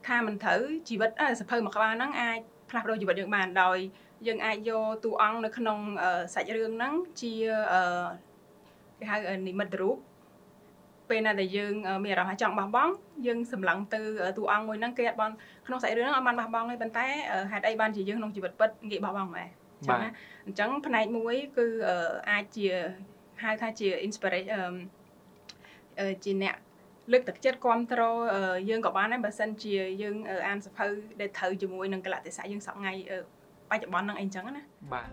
ថាមិនត្រូវជីវិតអឺសភៅមួយក្បាលហ្នឹងអាចផ្លាស់ប្ដូរជីវិតយើងបានដោយយើងអាចយកតួអង្គនៅក្នុងអឺសាច់រឿងហ្នឹងជាអឺគេហៅអឺនិមិត្តរូបពេលណាដែលយើងអឺមានអារម្មណ៍ថាចង់បោះបង់យើងសម្លឹងទៅអឺតួអង្គមួយហ្នឹងគេអត់បានក្នុងសាច់រឿងហ្នឹងអត់បានបោះបង់ទេប៉ុន្តែអឺហេតុអីបានជាយើងក្នុងជីវិតពិតងាយបោះបង់ដែរចឹងណាអញ្ចឹងផ្នែកមួយគឺអឺអាចជាហៅថាជា inspiration អឺអឺជាអ្នក លើកទឹកចិត្តគ្រប់គ្រងយើងក៏បានដែរបើសិនជាយើងអឺអានសភៅដែលត្រូវជាមួយនឹងកលៈទេសៈយើងសប្ងៃអឺបច្ចុប្បន្នហ្នឹងអីចឹងណាបាទ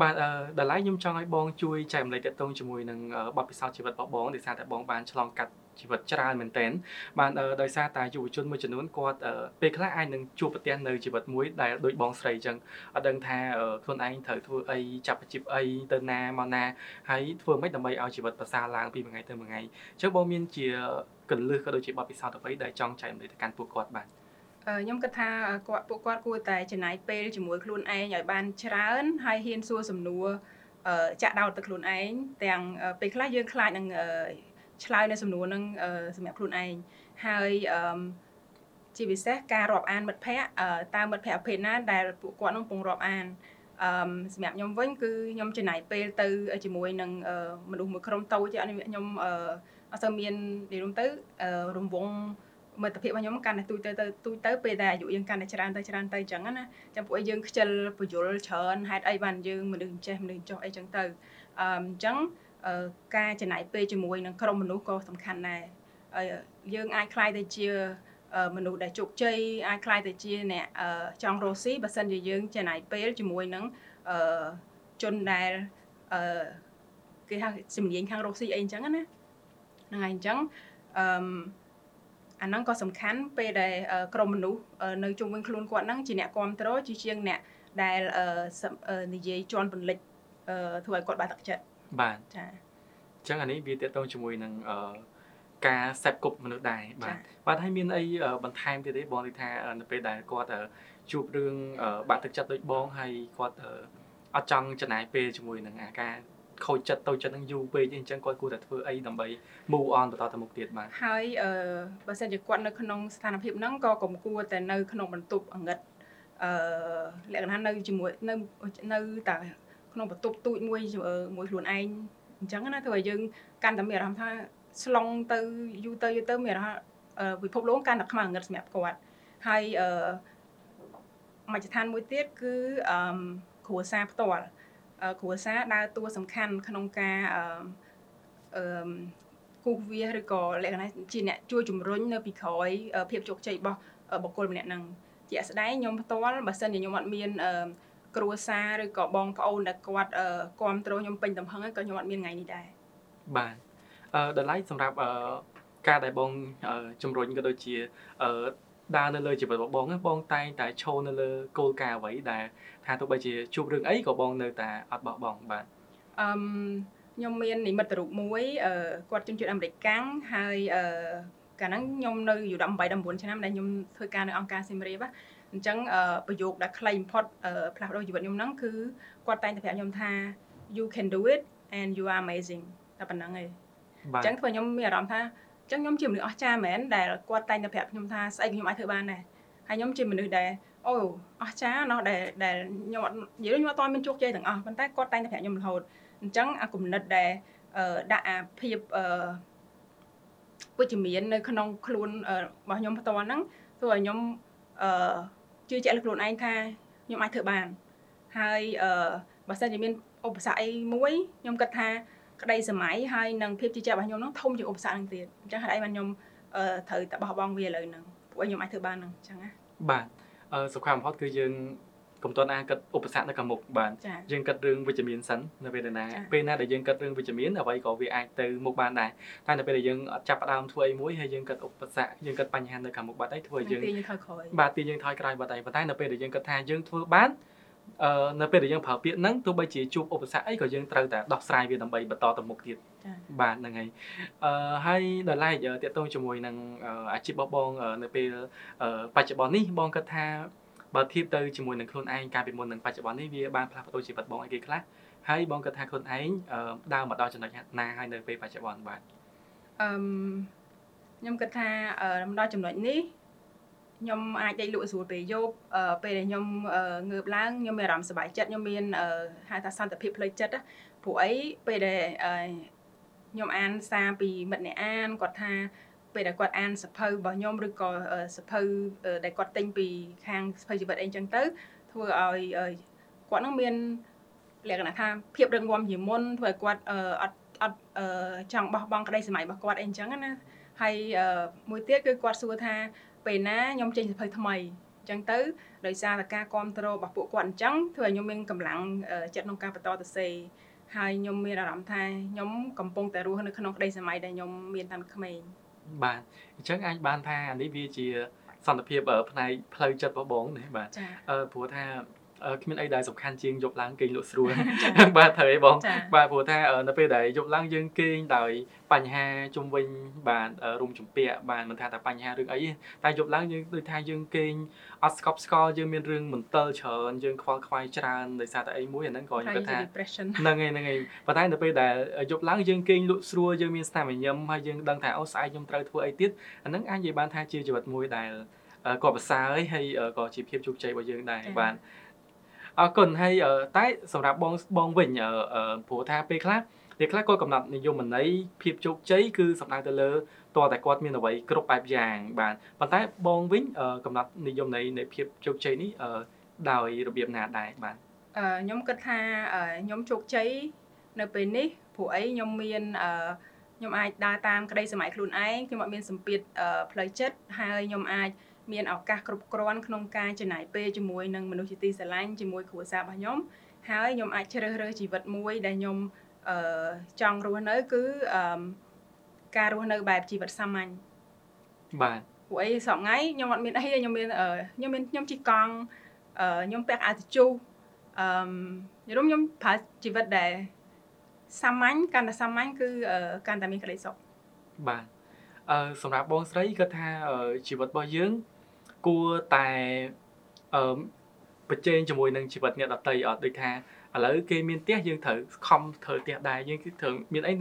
បាទអឺដល់ហើយខ្ញុំចង់ឲ្យបងជួយចែករំលែកទាក់ទងជាមួយនឹងអឺបទពិសោធន៍ជីវិតរបស់បងដោយសារតែបងបានឆ្លងកាត់ ជីវិតច្រើនមែនទែនបានអឺដោយសារតែយុវជនមួយចំនួនគាត់អឺពេលខ្លះអាចនឹងជួបប្រទះនៅជីវិតមួយដែលដូចបងស្រីអញ្ចឹងអត់ដឹងថាអឺខ្លួនឯងត្រូវធ្វើអីចាប់អាជីពអីទៅណាមកណាហើយធ្វើម៉េចដើម្បីឲ្យជីវិតប្រសើរឡើងពីមួយថ្ងៃទៅមួយថ្ងៃអញ្ចឹងបងមានជាកលឹះក៏ដូចជាបទពិសោធន៍អ្វីដែលចង់ចែករំលែកទៅកាន់ពួកគាត់បាទអឺខ្ញុំគិតថាគាត់ពួកគាត់គួរតែចំណាយពេលជាមួយខ្លួនឯងឲ្យបានច្រើនហើយហ៊ានសួរសំណួរអឺចាក់ដោតទៅខ្លួនឯងទាំងអឺពេលខ្លះយើងខ្លាចនឹងអឺ ឆ្លើយនៅសំណួរហ្នឹងអឺសម្រាប់ខ្លួនឯងហើយអឺមជាពិសេសការរាប់អានមិត្តភ័ក្តិអឺតើមិត្តភ័ក្តិប្រភេទណាដែលពួកគាត់នឹងកំពុងរាប់អានអឺមសម្រាប់ខ្ញុំវិញគឺខ្ញុំចំណាយពេលទៅជាមួយនឹងអឺមនុស្សមួយក្រុមតូចទេអត់ខ្ញុំអឺអត់សូវមាននិយាយរួមទៅអឺរង្វង់មិត្តភាពរបស់ខ្ញុំកាន់តែទូចទៅទៅទូចទៅពេលដែលអាយុយើងកាន់តែច្រើនទៅច្រើនទៅអញ្ចឹងណាចាំពួកឯងយើងខ្ជិលពយល់ច្រើនហេតុអីបានយើងមនុស្សអញ្ចេះមនុស្សអញ្ចោះអីចឹងទៅអឺអញ្ចឹងអឺ ការចំណាយពេលជាមួយនឹងក្រុមមនុស្សក៏សំខាន់ដែរហើយយើងអាចខ្លាយទៅជាអឺមនុស្សដែលជោគជ័យអាចខ្លាយទៅជាអ្នកអឺចង់រស់ស៊ីបើសិនជាយើងចំណាយពេលជាមួយនឹងអឺជនដែលអឺគេហៅជំនាញខាងរស់ស៊ីអីអញ្ចឹងណាហ្នឹងហើយអញ្ចឹងអឺមអាហ្នឹងក៏សំខាន់ពេលដែលអឺក្រុមមនុស្សអឺនៅជុំវិញខ្លួនគាត់ហ្នឹងជាអ្នកគ្រប់គ្រងជាជាងអ្នកដែលអឺសំអឺនិយាយជន់ពន្លិចអឺធ្វើឲ្យគាត់បាក់ទឹកចិត្ត បាទចាអញ្ចឹងអានេះវាទាក់ទងជាមួយនឹងអឺការសេពគប់មនុស្សដែរបាទចាបាទហើយមានអីអឺបន្ថែមទៀតទេបងនិយាយថាអឺនៅពេលដែលគាត់អឺជួបរឿងអឺបាក់ទឹកចិត្តដូចបងហើយគាត់អឺអត់ចង់ចំណាយពេលជាមួយនឹងអាការខូចចិត្តតូចចិត្តនឹងយូរពេកទេអញ្ចឹងគាត់គួរតែធ្វើអីដើម្បី move on បន្តទៅមុខទៀតបាទហើយអឺបើសិនជាគាត់នៅក្នុងស្ថានភាពហ្នឹងក៏កុំគួរតែនៅក្នុងបន្ទប់អង្កឹតអឺលក្ខណៈនៅជាមួយនៅនៅតែ ក្នុងបន្ទប់ទូចមួយជាមួយខ្លួនឯងអញ្ចឹងណាធ្វើឲ្យយើងកាន់តែមានអារម្មណ៍ថាស្លងទៅយូរទៅយូរទៅមានអារម្មណ៍ថាអឺពិភពលោកកាន់តែខ្មៅអង្កឹតសម្រាប់គាត់ហើយអឺមជ្ឈដ្ឋានមួយទៀតគឺអឺគ្រួសារផ្ទាល់អឺគ្រួសារដើរតួសំខាន់ក្នុងការអឺអឺគូសវាសឬក៏លក្ខណៈជាអ្នកជួយជំរុញនៅពីក្រោយអឺភាពជោគជ័យរបស់អឺបុគ្គលម្នាក់ហ្នឹងជាក់ស្ដែងខ្ញុំផ្ទាល់បើសិនជាខ្ញុំអត់មានអឺ គ្រួសារឬក៏បងប្អូនដែលគាត់អឺគ្រប់គ្រងខ្ញុំពេញទំហឹងហើយក៏ខ្ញុំអត់មានថ្ងៃនេះដែរបាទអឺដល់ហើយសម្រាប់អឺការដែលបងអឺជំរុញក៏ដូចជាអឺដើរនៅលើជីវិតរបស់បងហ្នឹងបងតែងតែឈរនៅលើគោលការណ៍អ្វីដែលថាទោះបីជាជួបរឿងអីក៏បងនៅតែអត់បោះបង់បាទអឺមខ្ញុំមាននិមិត្តរូបមួយអឺគាត់ជនជាតិអាមេរិកកាំងហើយអឺកាលហ្នឹងខ្ញុំនៅយូរ18 19ឆ្នាំដែលខ្ញុំធ្វើការនៅអង្គការស៊ីមរៀបណា អញ្ចឹងអឺប្រយោគដែលខ្លីបំផុតអឺផ្លាស់ប្ដូរជីវិតខ្ញុំហ្នឹងគឺគាត់តែងតែប្រាប់ខ្ញុំថា you can do it and you are amazing តែប៉ុណ្្នឹងឯងបាទអញ្ចឹងធ្វើឲ្យខ្ញុំមានអារម្មណ៍ថាចឹងខ្ញុំជាមនុស្សអស្ចារ្យមែនដែលគាត់តែងតែប្រាប់ខ្ញុំថាស្អីខ្ញុំអាចធ្វើបានដែរហើយខ្ញុំជាមនុស្សដែលអូអស្ចារ្យណោះដែលដែលខ្ញុំអត់និយាយខ្ញុំអត់ទាន់មានជោគជ័យទាំងអស់ប៉ុន្តែគាត់តែងតែប្រាប់ខ្ញុំរហូតអញ្ចឹងអាគំនិតដែលអឺដាក់អាភាពអឺវិជ្ជមាននៅក្នុងខ្លួនរបស់ខ្ញុំផ្ទាល់ហ្នឹងធ្វើឲ្យខ្ញុំអឺ ជឿជាក់លើខ្លួនឯងថាខ្ញុំអាចធ្វើបានហើយអឺបើសិនជាមានឧបសគ្គអីមួយខ្ញុំគិតថាក្តីសម័យហើយនិងភាពជឿជាក់របស់ខ្ញុំហ្នឹងធំជាងឧបសគ្គហ្នឹងទៀតអញ្ចឹងហើយបានខ្ញុំអឺត្រូវតែបោះបង់វាឥឡូវហ្នឹងពួកខ្ញុំអាចធ្វើបានហ្នឹងអញ្ចឹងណាបាទអឺសំខាន់បំផុតគឺយើង កុំតន់អាគិតឧបសគ្គនៅខាងមុខបាទចា៎យើងគិតរឿងវិជ្ជមានសិននៅពេលណាចា៎ពេលណាដែលយើងគិតរឿងវិជ្ជមានអ្វីក៏វាអាចទៅមុខបានដែរតែនៅពេលដែលយើងអត់ចាប់ផ្ដើមធ្វើអីមួយហើយយើងគិតឧបសគ្គយើងគិតបញ្ហានៅខាងមុខបាត់ហើយធ្វើឲ្យយើងទីយើងថយក្រោយបាទទីយើងថយក្រោយបាត់ហើយប៉ុន្តែនៅពេលដែលយើងគិតថាយើងធ្វើបានអឺនៅពេលដែលយើងប្រើពាក្យហ្នឹងទោះបីជាជួបឧបសគ្គអីក៏យើងត្រូវតែដោះស្រាយវាដើម្បីបន្តទៅមុខទៀតចា៎បាទហ្នឹងហើយអឺហើយដល់ឡែកតកតងជាមួយនឹងអឺអាជីពរបស់បងអឺនៅពេលអឺបច្ចុប្បន្ននេះបងគិតថា បើធៀបទៅជាមួយនឹងខ្លួនឯងកាលពីមុននឹងបច្ចុប្បន្ននេះវាបានផ្លាស់ប្ដូរជីវិតបងអីគេខ្លះហើយបងគិតថាខ្លួនឯងអឺដើរមកដល់ចំណុចណាហើយនៅពេលបច្ចុប្បន្នបាទអឺមខ្ញុំគិតថាអឺដល់ចំណុចនេះខ្ញុំអាចដេកលក់ស្រួលពេលយប់អឺពេលដែលខ្ញុំអឺងើបឡើងខ្ញុំមានអារម្មណ៍សប្បាយចិត្តខ្ញុំមានអឺហៅថាសន្តិភាពផ្លូវចិត្តណាព្រោះអីពេលដែលអឺខ្ញុំអានសារពីមិត្តអ្នកអានគាត់ថា ពេលដែលគាត់អានសភៅរបស់ខ្ញុំឬក៏អឺសភៅអឺដែលគាត់ទិញពីខាងសភៅជីវិតអីចឹងទៅធ្វើឲ្យអឺគាត់នឹងមានលក្ខណៈថាភាពរឹងមាំជាងមុនធ្វើឲ្យគាត់អឺអត់អត់អឺចង់បោះបង់ក្តីសម័យរបស់គាត់អីចឹងណាហើយអឺមួយទៀតគឺគាត់សួរថាពេលណាខ្ញុំចេញសភៅថ្មីអញ្ចឹងទៅដោយសារតែការគ្រប់គ្រងរបស់ពួកគាត់អញ្ចឹងធ្វើឲ្យខ្ញុំមានកម្លាំងអឺចិត្តក្នុងការបន្តទៅសេហើយខ្ញុំមានអារម្មណ៍ថាខ្ញុំកំពុងតែរស់នៅក្នុងក្តីសម័យដែលខ្ញុំមានតាំងពីក្មេង បាទអញ្ចឹងអាចបានថាអានេះវាជាសន្តិភាពអឺផ្នែកផ្លូវចិត្តរបស់បងណាបាទចា៎អឺព្រោះថាអឺ គ្មានអីដែលសំខាន់ជាងយប់ឡើងគេងលក់ស្រួលចា៎បាទត្រូវអីបងចា៎បាទព្រោះថាអឺនៅពេលដែលយប់ឡើងយើងគេងដោយបញ្ហាជុំវិញបាទអឺរុំជំពាក់បាទមិនថាតែបញ្ហារឿងអីទេតែយប់ឡើងយើងដូចថាយើងគេងអត់ស្កប់ស្កល់យើងមានរឿងមន្ទិលច្រើនយើងខ្វល់ខ្វាយច្រើនដោយសារតែអីមួយអាហ្នឹងក៏ខ្ញុំគិតថា depression ហ្នឹងហើយហ្នឹងហើយប៉ុន្តែនៅពេលដែលយប់ឡើងយើងគេងលក់ស្រួលយើងមានស្នាមញញឹមហើយយើងដឹងថាអូស្អែកខ្ញុំត្រូវធ្វើអីទៀតអាហ្នឹងអាចនិយាយបានថាជាជីវិតមួយដែលអឺក៏ប្រសើរហើយហើយអឺក៏ជាភាពជោគជ័យរបស់យើងដែរចា៎បាទ អរគុណហើយអឺតែសម្រាប់បងបងវិញអឺអឺព្រោះថាពេលខ្លះពេលខ្លះគាត់កំណត់និយមន័យភាពជោគជ័យគឺសំដៅទៅលើតើតែគាត់មានអ្វីគ្រប់បែបយ៉ាងបាទប៉ុន្តែបងវិញអឺកំណត់និយមន័យនៃភាពជោគជ័យនេះអឺដោយរបៀបណាដែរបាទអឺខ្ញុំគិតថាអឺខ្ញុំជោគជ័យនៅពេលនេះព្រោះអីខ្ញុំមានអឺខ្ញុំអាចដើរតាមក្តីសម័យខ្លួនឯងខ្ញុំអត់មានសម្ពាធអឺផ្លូវចិត្តហើយខ្ញុំអាច មានឱកាសគ្រប់គ្រាន់ក្នុងការចំណាយពេលជាមួយនឹងមនុស្សជាទីស្រឡាញ់ជាមួយគ្រួសាររបស់ខ្ញុំហើយខ្ញុំអាចជ្រើសរើសជីវិតមួយដែលខ្ញុំអឺចង់រស់នៅគឺអឺការរស់នៅបែបជីវិតសាមញ្ញបាទព្រោះអីសប្តាហ៍ថ្ងៃខ្ញុំអត់មានអីទេខ្ញុំមានអឺខ្ញុំមានខ្ញុំជិះកង់អឺខ្ញុំពាក់អាវតជុះអឺនិយាយរួមខ្ញុំប្រើជីវិតដែលសាមញ្ញកាន់តែសាមញ្ញគឺអឺកាន់តែមានក្តីសុខបាទអឺសម្រាប់បងស្រីគាត់ថាអឺជីវិតរបស់យើង គួរតែអឺប្រជែងជាមួយនឹងជីវិតអ្នកដទៃអត់ដូចថាឥឡូវគេមានផ្ទះយើងត្រូវខំធ្វើផ្ទះដែរយើងគឺត្រូវមានអី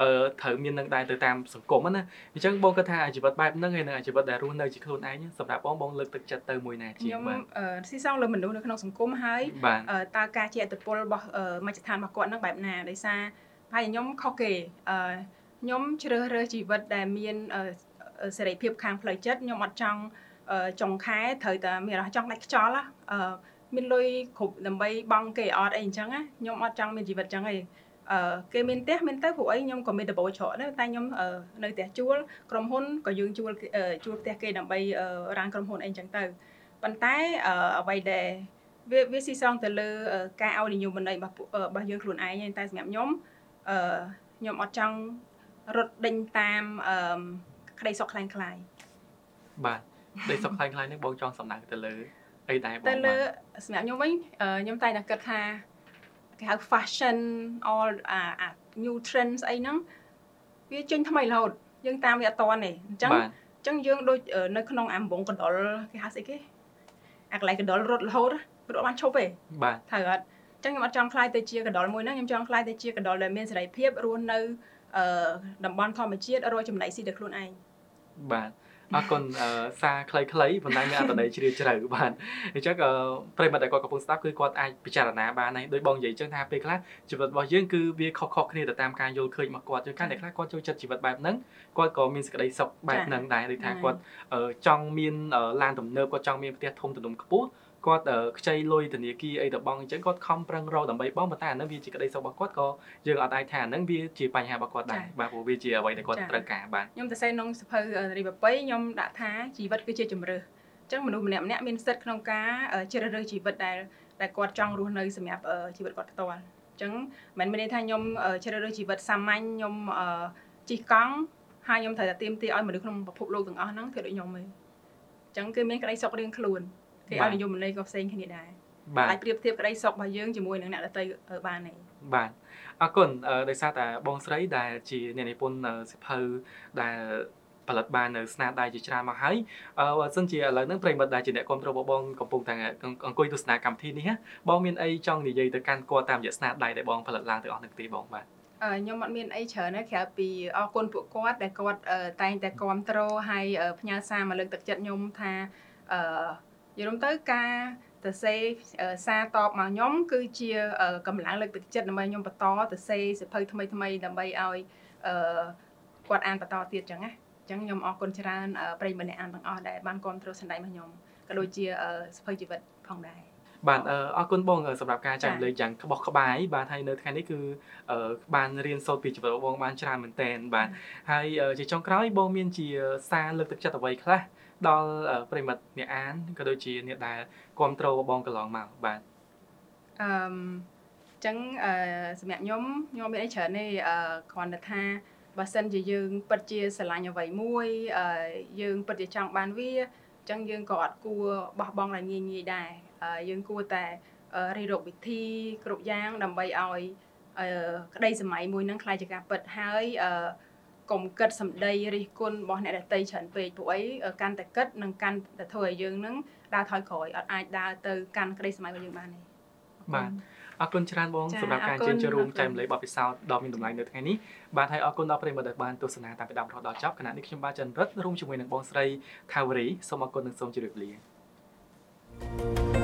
អឺត្រូវមាននឹងដែរទៅតាមសង្គមហ្នឹងណាអញ្ចឹងបងគាត់ថាជីវិតបែបហ្នឹងហើយនឹងជីវិតដែលរស់នៅជាខ្លួនឯងសម្រាប់បងបងលើកទឹកចិត្តទៅមួយណាជាខ្ញុំងបាទអឺស៊ីសងលើមនុស្សនៅក្នុងសង្គមហើយបាទអឺតើការជាអត្តពលរបស់អឺមជ្ឈដ្ឋានរបស់គាត់ហ្នឹងបែបណាដោយសារហើយខ្ញុំខុសគេអឺខ្ញុំជ្រើសរើសជីវិតដែលមានអឺអឺសេរីភាពខាងផ្លូវចិត្តខ្ញុំអត់ចង់អឺ ចុងខែត្រូវតែមានអារម្មណ៍ចង់ដាច់ខ្យល់ណាអឺមានលុយគ្រប់ដើម្បីបង់គេអត់អីអញ្ចឹងណាខ្ញុំអត់ចង់មានជីវិតអញ្ចឹងទេអឺគេមានផ្ទះមានទៅព្រោះអីខ្ញុំក៏មានដបូលច្រកដែរតែខ្ញុំអឺនៅផ្ទះជួលក្រុមហ៊ុនក៏យើងជួលគេអឺជួលផ្ទះគេដើម្បីអឺរានក្រុមហ៊ុនអីអញ្ចឹងទៅប៉ុន្តែអឺអ្វីដែលវាវាស៊ីសងទៅលើអឺការឲ្យនិយមន័យរបស់ពួកអឺរបស់យើងខ្លួនឯងឯងតែសម្រាប់ខ្ញុំអឺខ្ញុំអត់ចង់រត់ដេញតាមអឺក្តីសុខខ្លាំងខ្លាយបាទ ដីសុខខ្លាំងខ្លាំងនេះបងចង់សំដៅទៅលើអីដែរបងទៅលើបាទសម្រាប់ខ្ញុំវិញអឺខ្ញុំតែងតែគិតថាគេហៅ fashion all អាអា new trends អីហ្នឹងវាចេញថ្មីរហូតយើងតាមវាអត់តាន់ទេអញ្ចឹងបាទអញ្ចឹងយើងដូចអឺនៅក្នុងអាំបងកណ្ដុលគេហៅស្អីគេអាកន្លែងកណ្ដុលរត់រហូតរត់បានឈប់ទេបាទត្រូវអត់អញ្ចឹងខ្ញុំអត់ចង់ខ្លាយទៅជាកណ្ដុលមួយហ្នឹងខ្ញុំចង់ខ្លាយទៅជាកណ្ដុលដែលមានសេរីភាពរស់នៅអឺតំបន់ធម្មជាតិរកចំណៃស៊ីដល់ខ្លួនឯងបាទ អរគុណអឺសារខ្លីៗប៉ុន្តែមានអត្ថន័យជ្រាលជ្រៅបាទអញ្ចឹងអឺប្រិយមិត្តដែលគាត់កំពុងស្ដាប់គឺគាត់អាចពិចារណាបានហើយដោយបងនិយាយអញ្ចឹងថាពេលខ្លះជីវិតរបស់យើងគឺវាខុសៗគ្នាទៅតាមការយល់ឃើញរបស់គាត់ជួនកាលអ្នកខ្លះគាត់ចូលចិត្តជីវិតបែបហ្នឹងគាត់ក៏មានសេចក្តីសុខបែបហ្នឹងដែរដូចថាគាត់អឺចង់មានអឺឡានទំនើបគាត់ចង់មានផ្ទះធំទំនំខ្ពស់ គាត់អឺខ្ចីលុយធនាគារអីទៅបងអញ្ចឹងគាត់ខំប្រឹងរកដើម្បីបងប៉ុន្តែអាហ្នឹងវាជាក្តីសុខរបស់គាត់ក៏យើងអត់អាចថាអាហ្នឹងវាជាបញ្ហារបស់គាត់ដែរបាទព្រោះវាជាអ្វីដែលគាត់ត្រូវការបាទខ្ញុំទៅសេក្នុងសភៅរីបបីខ្ញុំដាក់ថាជីវិតគឺជាជំរើសអញ្ចឹងមនុស្សម្នាក់ម្នាក់មានសិទ្ធិក្នុងការអឺជ្រើសរើសជីវិតដែលដែលគាត់ចង់រស់នៅសម្រាប់អឺជីវិតគាត់ផ្ទាល់អញ្ចឹងមិនមែនមានន័យថាខ្ញុំអឺជ្រើសរើសជីវិតសាមញ្ញខ្ញុំអឺជិះកង់ហើយខ្ញុំត្រូវតែទៀមទាឲ្យមនុស្សក្នុងពិភពលោកទាំងអស់ហ្នឹងធ្វើដូចខ្ញុំទេអញ្ចឹងគឺមានក្តីសុខរៀងខ្លួន គេឲ្យនិយមន័យក៏ផ្សេងគ្នាដែរបាទអាចប្រៀបធៀបក្តីសុខរបស់យើងជាមួយនឹងអ្នកដទៃអឺបានទេបាទអរគុណអឺដោយសារតែបងស្រីដែលជាអ្នកនិពន្ធអឺសិភៅដែលផលិតបាននៅស្នាដៃជាច្រើនមកហើយអឺបើសិនជាឥឡូវហ្នឹងប្រិយមិត្តដែលជាអ្នកគ្រប់គ្រងរបស់បងកំពុងតែអង្គុយទស្សនាកម្មវិធីនេះណាបងមានអីចង់និយាយទៅកាន់គាត់តាមរយៈស្នាដៃដែលបងផលិតឡើងទាំងអស់ហ្នឹងទេបងបាទអឺខ្ញុំអត់មានអីច្រើនទេក្រៅពីអរគុណពួកគាត់ដែលគាត់អឺតែងតែគ្រប់គ្រងហើយអឺផ្ញើសារមកលើកទឹកចិត្តខ្ញុំថាអឺនិ យាយរួមទៅការទៅសេអឺសារតបមកខ្ញុំគឺជាអឺកម្លាំងលើកទឹកចិត្តដើម្បីខ្ញុំបន្តទៅសេសៀវភៅថ្មីថ្មីៗដើម្បីឲ្យអឺគាត់អានបន្តទៀតចឹងណាអញ្ចឹងខ្ញុំអរគុណច្រើនអឺប្រិយមិត្តអ្នកអានទាំងអស់ដែលបានគ្រប់គ្រងសម្ដែងរបស់ខ្ញុំក៏ដូចជាអឺសៀវភៅជីវិតផងដែរ បាទអឺអរគុណបងអឺសម្រាប់ការចែករំចា៎លែកយ៉ាងក្បោះក្បាយបាទហើយនៅថ្ងៃនេះគឺអឺបានរៀនសូត្រពីជីវិតរបស់បងបានច្រើនមែនទែនបាទហើយអឺជាចុងក្រោយបងមានជាសារលើកទឹកចិត្តអ្វីខ្លះដល់អឺប្រិយមិត្តអ្នកអានក៏ដូចជាអ្នកដែលគ្រប់គ្រងបងកន្លងមកបាទអឺមចឹងអឺសម្រាប់ខ្ញុំខ្ញុំអត់មានអីច្រើនទេអឺគ្រាន់តែថាបើសិនជាយើងពិតជាស្រឡាញ់អ្វីមួយអឺយើងពិតជាចង់បានវាចឹងយើងក៏អត់គួរបោះបង់ឲ្យងាយងាយដែរអឺ យើងគួរតែអឺរិះរកវិធីគ្រប់យ៉ាងដើម្បីឲ្យអឺក្តីសម័យមួយហ្នឹងខ្លាយជាការពិតហើយអឺកុំគិតសម្ដីរិះគន់របស់អ្នកដតីច្រើនពេកព្រោះអីអឺកាន់តែគិតនិងកាន់តែធ្វើឲ្យយើងហ្នឹងដើរថយក្រោយអត់អាចដើរទៅកាន់ក្តីសម័យរបស់យើងបានទេបាទអរគុណច្រើនបងចា៎សម្រាប់ការអរគុជើណញចូលរួមអរគុណចែករំលែកបទពិសោធន៍ដ៏មានតម្លៃនៅថ្ងៃនេះបាទហើយអរគុណដល់ប្រិយមិត្តដែលបានទស្សនាតាមពីដើមរហូតដល់ចប់ខណៈនេះខ្ញុំបាទចន្ទរិទ្ធរួមជាមួយនឹងបងស្រីថាវរីសូមអរគុណនិងសូមជម្រាបលា